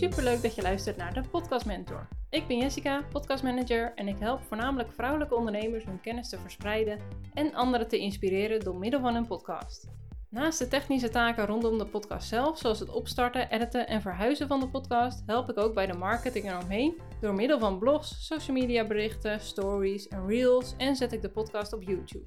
superleuk dat je luistert naar de Podcast Mentor. Ik ben Jessica, podcastmanager en ik help voornamelijk vrouwelijke ondernemers hun kennis te verspreiden en anderen te inspireren door middel van een podcast. Naast de technische taken rondom de podcast zelf, zoals het opstarten, editen en verhuizen van de podcast, help ik ook bij de marketing eromheen door middel van blogs, social media berichten, stories en reels en zet ik de podcast op YouTube.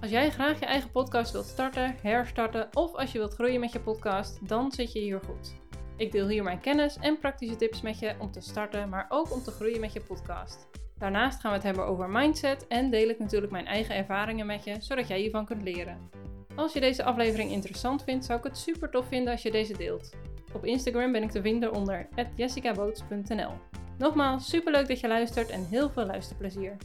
Als jij graag je eigen podcast wilt starten, herstarten of als je wilt groeien met je podcast, dan zit je hier goed. Ik deel hier mijn kennis en praktische tips met je om te starten, maar ook om te groeien met je podcast. Daarnaast gaan we het hebben over mindset en deel ik natuurlijk mijn eigen ervaringen met je, zodat jij hiervan kunt leren. Als je deze aflevering interessant vindt, zou ik het super tof vinden als je deze deelt. Op Instagram ben ik te vinden onder jessicaboots.nl. Nogmaals, super leuk dat je luistert en heel veel luisterplezier.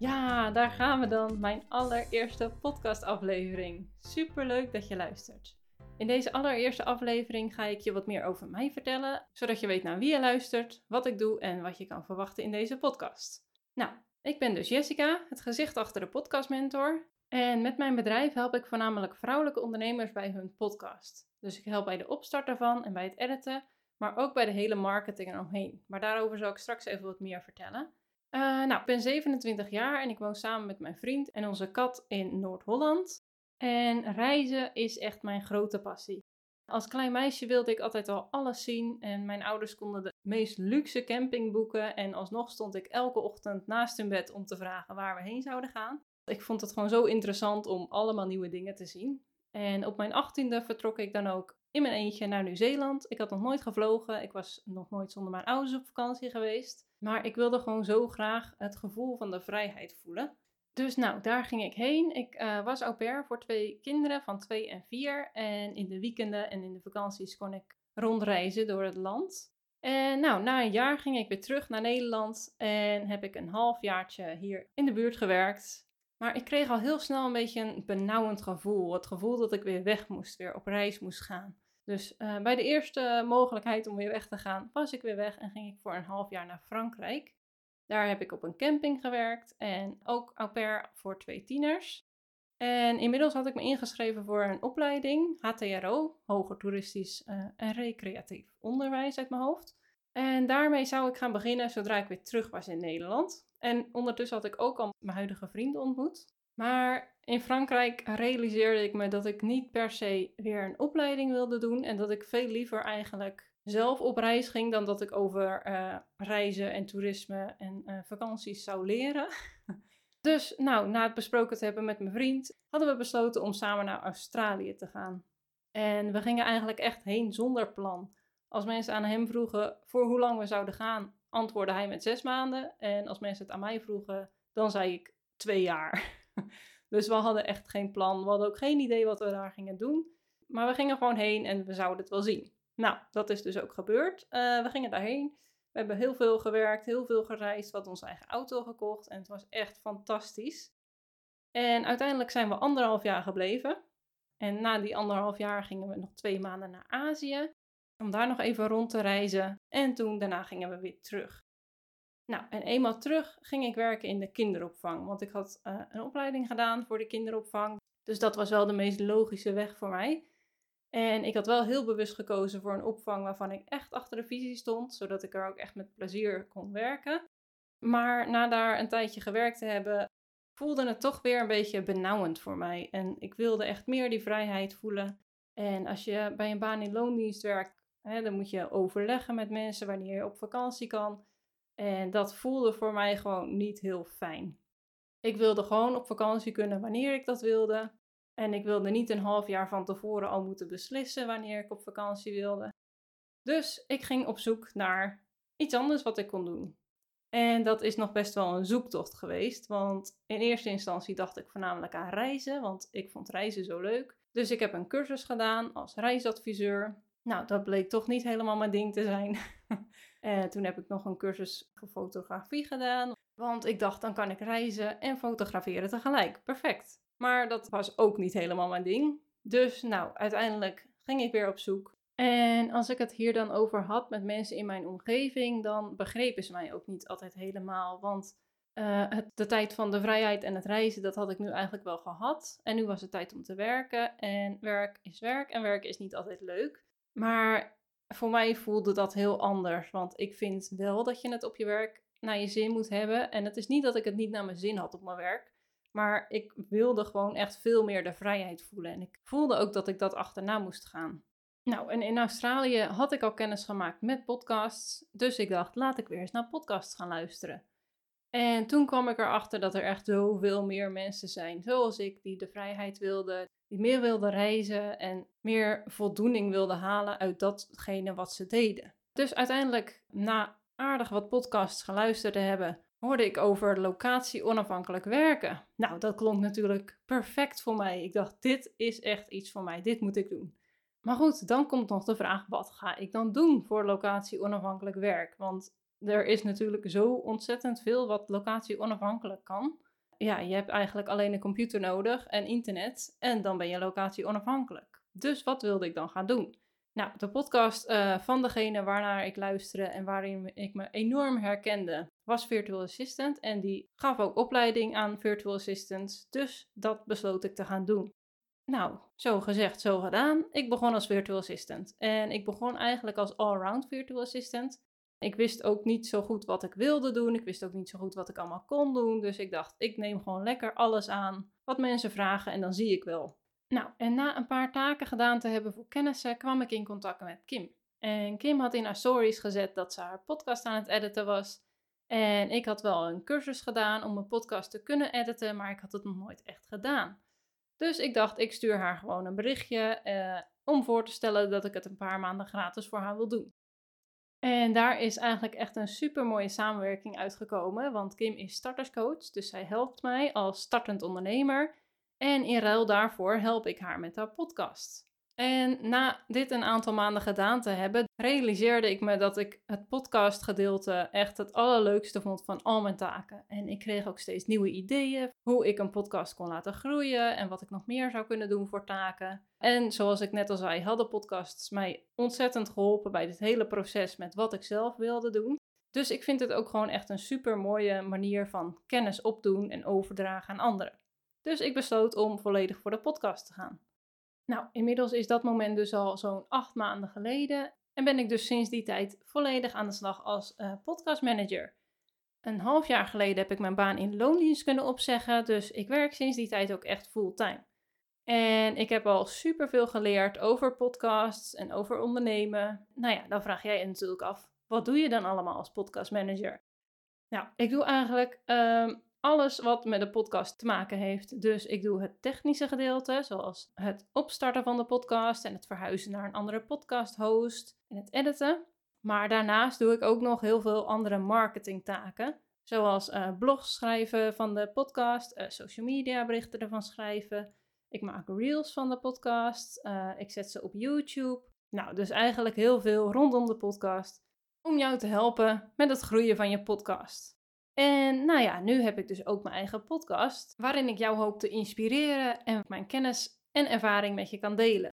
Ja, daar gaan we dan, mijn allereerste podcastaflevering. Super leuk dat je luistert. In deze allereerste aflevering ga ik je wat meer over mij vertellen, zodat je weet naar wie je luistert, wat ik doe en wat je kan verwachten in deze podcast. Nou, ik ben dus Jessica, het gezicht achter de Podcast Mentor. En met mijn bedrijf help ik voornamelijk vrouwelijke ondernemers bij hun podcast. Dus ik help bij de opstart daarvan en bij het editen, maar ook bij de hele marketing eromheen. Maar daarover zal ik straks even wat meer vertellen. Uh, nou, ik ben 27 jaar en ik woon samen met mijn vriend en onze kat in Noord-Holland. En reizen is echt mijn grote passie. Als klein meisje wilde ik altijd al alles zien en mijn ouders konden de meest luxe camping boeken en alsnog stond ik elke ochtend naast hun bed om te vragen waar we heen zouden gaan. Ik vond het gewoon zo interessant om allemaal nieuwe dingen te zien. En op mijn achttiende vertrok ik dan ook in mijn eentje naar Nieuw-Zeeland. Ik had nog nooit gevlogen. Ik was nog nooit zonder mijn ouders op vakantie geweest. Maar ik wilde gewoon zo graag het gevoel van de vrijheid voelen. Dus nou, daar ging ik heen. Ik uh, was au pair voor twee kinderen van twee en vier. En in de weekenden en in de vakanties kon ik rondreizen door het land. En nou, na een jaar ging ik weer terug naar Nederland en heb ik een halfjaartje hier in de buurt gewerkt. Maar ik kreeg al heel snel een beetje een benauwend gevoel. Het gevoel dat ik weer weg moest, weer op reis moest gaan. Dus uh, bij de eerste mogelijkheid om weer weg te gaan, was ik weer weg en ging ik voor een half jaar naar Frankrijk. Daar heb ik op een camping gewerkt en ook au pair voor twee tieners. En inmiddels had ik me ingeschreven voor een opleiding, HTRO, Hoger Toeristisch uh, en Recreatief Onderwijs uit mijn hoofd. En daarmee zou ik gaan beginnen zodra ik weer terug was in Nederland. En ondertussen had ik ook al mijn huidige vrienden ontmoet. Maar in Frankrijk realiseerde ik me dat ik niet per se weer een opleiding wilde doen en dat ik veel liever eigenlijk zelf op reis ging dan dat ik over uh, reizen en toerisme en uh, vakanties zou leren. dus nou, na het besproken te hebben met mijn vriend, hadden we besloten om samen naar Australië te gaan. En we gingen eigenlijk echt heen zonder plan. Als mensen aan hem vroegen voor hoe lang we zouden gaan, antwoordde hij met zes maanden. En als mensen het aan mij vroegen, dan zei ik twee jaar. dus we hadden echt geen plan. We hadden ook geen idee wat we daar gingen doen. Maar we gingen gewoon heen en we zouden het wel zien. Nou, dat is dus ook gebeurd. Uh, we gingen daarheen. We hebben heel veel gewerkt, heel veel gereisd. We hadden onze eigen auto gekocht en het was echt fantastisch. En uiteindelijk zijn we anderhalf jaar gebleven. En na die anderhalf jaar gingen we nog twee maanden naar Azië. Om daar nog even rond te reizen. En toen daarna gingen we weer terug. Nou, en eenmaal terug ging ik werken in de kinderopvang. Want ik had uh, een opleiding gedaan voor de kinderopvang. Dus dat was wel de meest logische weg voor mij. En ik had wel heel bewust gekozen voor een opvang waarvan ik echt achter de visie stond, zodat ik er ook echt met plezier kon werken. Maar na daar een tijdje gewerkt te hebben, voelde het toch weer een beetje benauwend voor mij. En ik wilde echt meer die vrijheid voelen. En als je bij een baan in loondienst werkt, hè, dan moet je overleggen met mensen wanneer je op vakantie kan. En dat voelde voor mij gewoon niet heel fijn. Ik wilde gewoon op vakantie kunnen wanneer ik dat wilde. En ik wilde niet een half jaar van tevoren al moeten beslissen wanneer ik op vakantie wilde. Dus ik ging op zoek naar iets anders wat ik kon doen. En dat is nog best wel een zoektocht geweest, want in eerste instantie dacht ik voornamelijk aan reizen, want ik vond reizen zo leuk. Dus ik heb een cursus gedaan als reisadviseur. Nou, dat bleek toch niet helemaal mijn ding te zijn. en toen heb ik nog een cursus voor fotografie gedaan, want ik dacht dan kan ik reizen en fotograferen tegelijk. Perfect. Maar dat was ook niet helemaal mijn ding. Dus nou, uiteindelijk ging ik weer op zoek. En als ik het hier dan over had met mensen in mijn omgeving, dan begrepen ze mij ook niet altijd helemaal. Want Uh, het, de tijd van de vrijheid en het reizen, dat had ik nu eigenlijk wel gehad. En nu was het tijd om te werken. En werk is werk en werk is niet altijd leuk. Maar voor mij voelde dat heel anders. Want ik vind wel dat je het op je werk naar je zin moet hebben. En het is niet dat ik het niet naar mijn zin had op mijn werk. Maar ik wilde gewoon echt veel meer de vrijheid voelen. En ik voelde ook dat ik dat achterna moest gaan. Nou, en in Australië had ik al kennis gemaakt met podcasts. Dus ik dacht, laat ik weer eens naar podcasts gaan luisteren. En toen kwam ik erachter dat er echt zoveel meer mensen zijn, zoals ik, die de vrijheid wilden, die meer wilden reizen en meer voldoening wilden halen uit datgene wat ze deden. Dus uiteindelijk, na aardig wat podcasts geluisterd te hebben, hoorde ik over locatie onafhankelijk werken. Nou, dat klonk natuurlijk perfect voor mij. Ik dacht, dit is echt iets voor mij, dit moet ik doen. Maar goed, dan komt nog de vraag: wat ga ik dan doen voor locatie onafhankelijk werk? Want er is natuurlijk zo ontzettend veel wat locatie onafhankelijk kan. Ja, je hebt eigenlijk alleen een computer nodig en internet en dan ben je locatie onafhankelijk. Dus wat wilde ik dan gaan doen? Nou, de podcast uh, van degene waarnaar ik luisterde en waarin ik me enorm herkende, was Virtual Assistant. En die gaf ook opleiding aan Virtual Assistants. Dus dat besloot ik te gaan doen. Nou, zo gezegd, zo gedaan. Ik begon als Virtual Assistant. En ik begon eigenlijk als all-round Virtual Assistant. Ik wist ook niet zo goed wat ik wilde doen. Ik wist ook niet zo goed wat ik allemaal kon doen. Dus ik dacht, ik neem gewoon lekker alles aan wat mensen vragen en dan zie ik wel. Nou, en na een paar taken gedaan te hebben voor kennissen, kwam ik in contact met Kim. En Kim had in haar stories gezet dat ze haar podcast aan het editen was. En ik had wel een cursus gedaan om een podcast te kunnen editen, maar ik had het nog nooit echt gedaan. Dus ik dacht, ik stuur haar gewoon een berichtje eh, om voor te stellen dat ik het een paar maanden gratis voor haar wil doen. En daar is eigenlijk echt een super mooie samenwerking uitgekomen, want Kim is starterscoach, dus zij helpt mij als startend ondernemer. En in ruil daarvoor help ik haar met haar podcast. En na dit een aantal maanden gedaan te hebben, realiseerde ik me dat ik het podcastgedeelte echt het allerleukste vond van al mijn taken. En ik kreeg ook steeds nieuwe ideeën hoe ik een podcast kon laten groeien en wat ik nog meer zou kunnen doen voor taken. En zoals ik net al zei, hadden podcasts mij ontzettend geholpen bij dit hele proces met wat ik zelf wilde doen. Dus ik vind het ook gewoon echt een super mooie manier van kennis opdoen en overdragen aan anderen. Dus ik besloot om volledig voor de podcast te gaan. Nou, inmiddels is dat moment dus al zo'n acht maanden geleden en ben ik dus sinds die tijd volledig aan de slag als uh, podcastmanager. Een half jaar geleden heb ik mijn baan in loondienst kunnen opzeggen, dus ik werk sinds die tijd ook echt fulltime. En ik heb al superveel geleerd over podcasts en over ondernemen. Nou ja, dan vraag jij je natuurlijk af, wat doe je dan allemaal als podcastmanager? Nou, ik doe eigenlijk ehm, alles wat met de podcast te maken heeft. Dus ik doe het technische gedeelte, zoals het opstarten van de podcast en het verhuizen naar een andere podcast host en het editen. Maar daarnaast doe ik ook nog heel veel andere marketingtaken. Zoals uh, blogs schrijven van de podcast, uh, social media berichten ervan schrijven. Ik maak reels van de podcast. Uh, ik zet ze op YouTube. Nou, dus eigenlijk heel veel rondom de podcast. Om jou te helpen met het groeien van je podcast. En nou ja, nu heb ik dus ook mijn eigen podcast, waarin ik jou hoop te inspireren en mijn kennis en ervaring met je kan delen.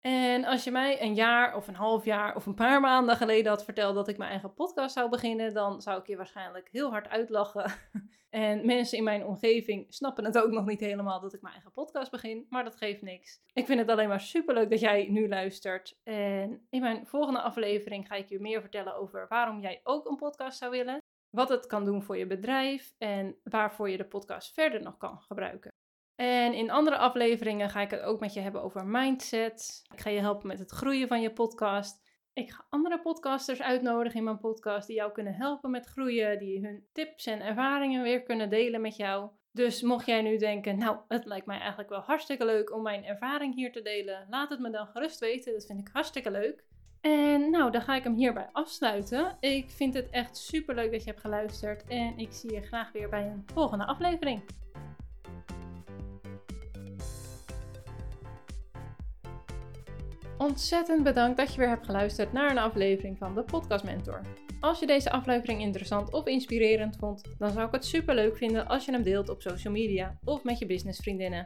En als je mij een jaar of een half jaar of een paar maanden geleden had verteld dat ik mijn eigen podcast zou beginnen, dan zou ik je waarschijnlijk heel hard uitlachen. En mensen in mijn omgeving snappen het ook nog niet helemaal dat ik mijn eigen podcast begin, maar dat geeft niks. Ik vind het alleen maar superleuk dat jij nu luistert. En in mijn volgende aflevering ga ik je meer vertellen over waarom jij ook een podcast zou willen wat het kan doen voor je bedrijf en waarvoor je de podcast verder nog kan gebruiken. En in andere afleveringen ga ik het ook met je hebben over mindset. Ik ga je helpen met het groeien van je podcast. Ik ga andere podcasters uitnodigen in mijn podcast die jou kunnen helpen met groeien, die hun tips en ervaringen weer kunnen delen met jou. Dus mocht jij nu denken, nou, het lijkt mij eigenlijk wel hartstikke leuk om mijn ervaring hier te delen, laat het me dan gerust weten. Dat vind ik hartstikke leuk. En nou, dan ga ik hem hierbij afsluiten. Ik vind het echt super leuk dat je hebt geluisterd. En ik zie je graag weer bij een volgende aflevering. Ontzettend bedankt dat je weer hebt geluisterd naar een aflevering van de Podcast Mentor. Als je deze aflevering interessant of inspirerend vond, dan zou ik het super leuk vinden als je hem deelt op social media of met je businessvriendinnen.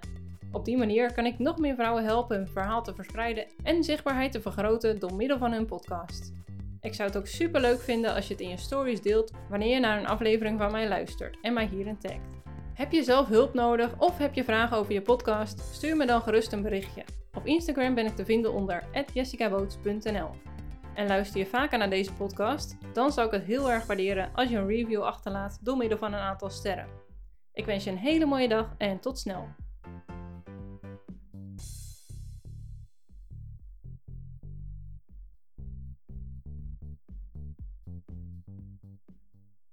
Op die manier kan ik nog meer vrouwen helpen hun verhaal te verspreiden en zichtbaarheid te vergroten door middel van hun podcast. Ik zou het ook super leuk vinden als je het in je stories deelt wanneer je naar een aflevering van mij luistert en mij hierin tagt. Heb je zelf hulp nodig of heb je vragen over je podcast? Stuur me dan gerust een berichtje. Op Instagram ben ik te vinden onder jessicaboots.nl. En luister je vaker naar deze podcast, dan zou ik het heel erg waarderen als je een review achterlaat door middel van een aantal sterren. Ik wens je een hele mooie dag en tot snel.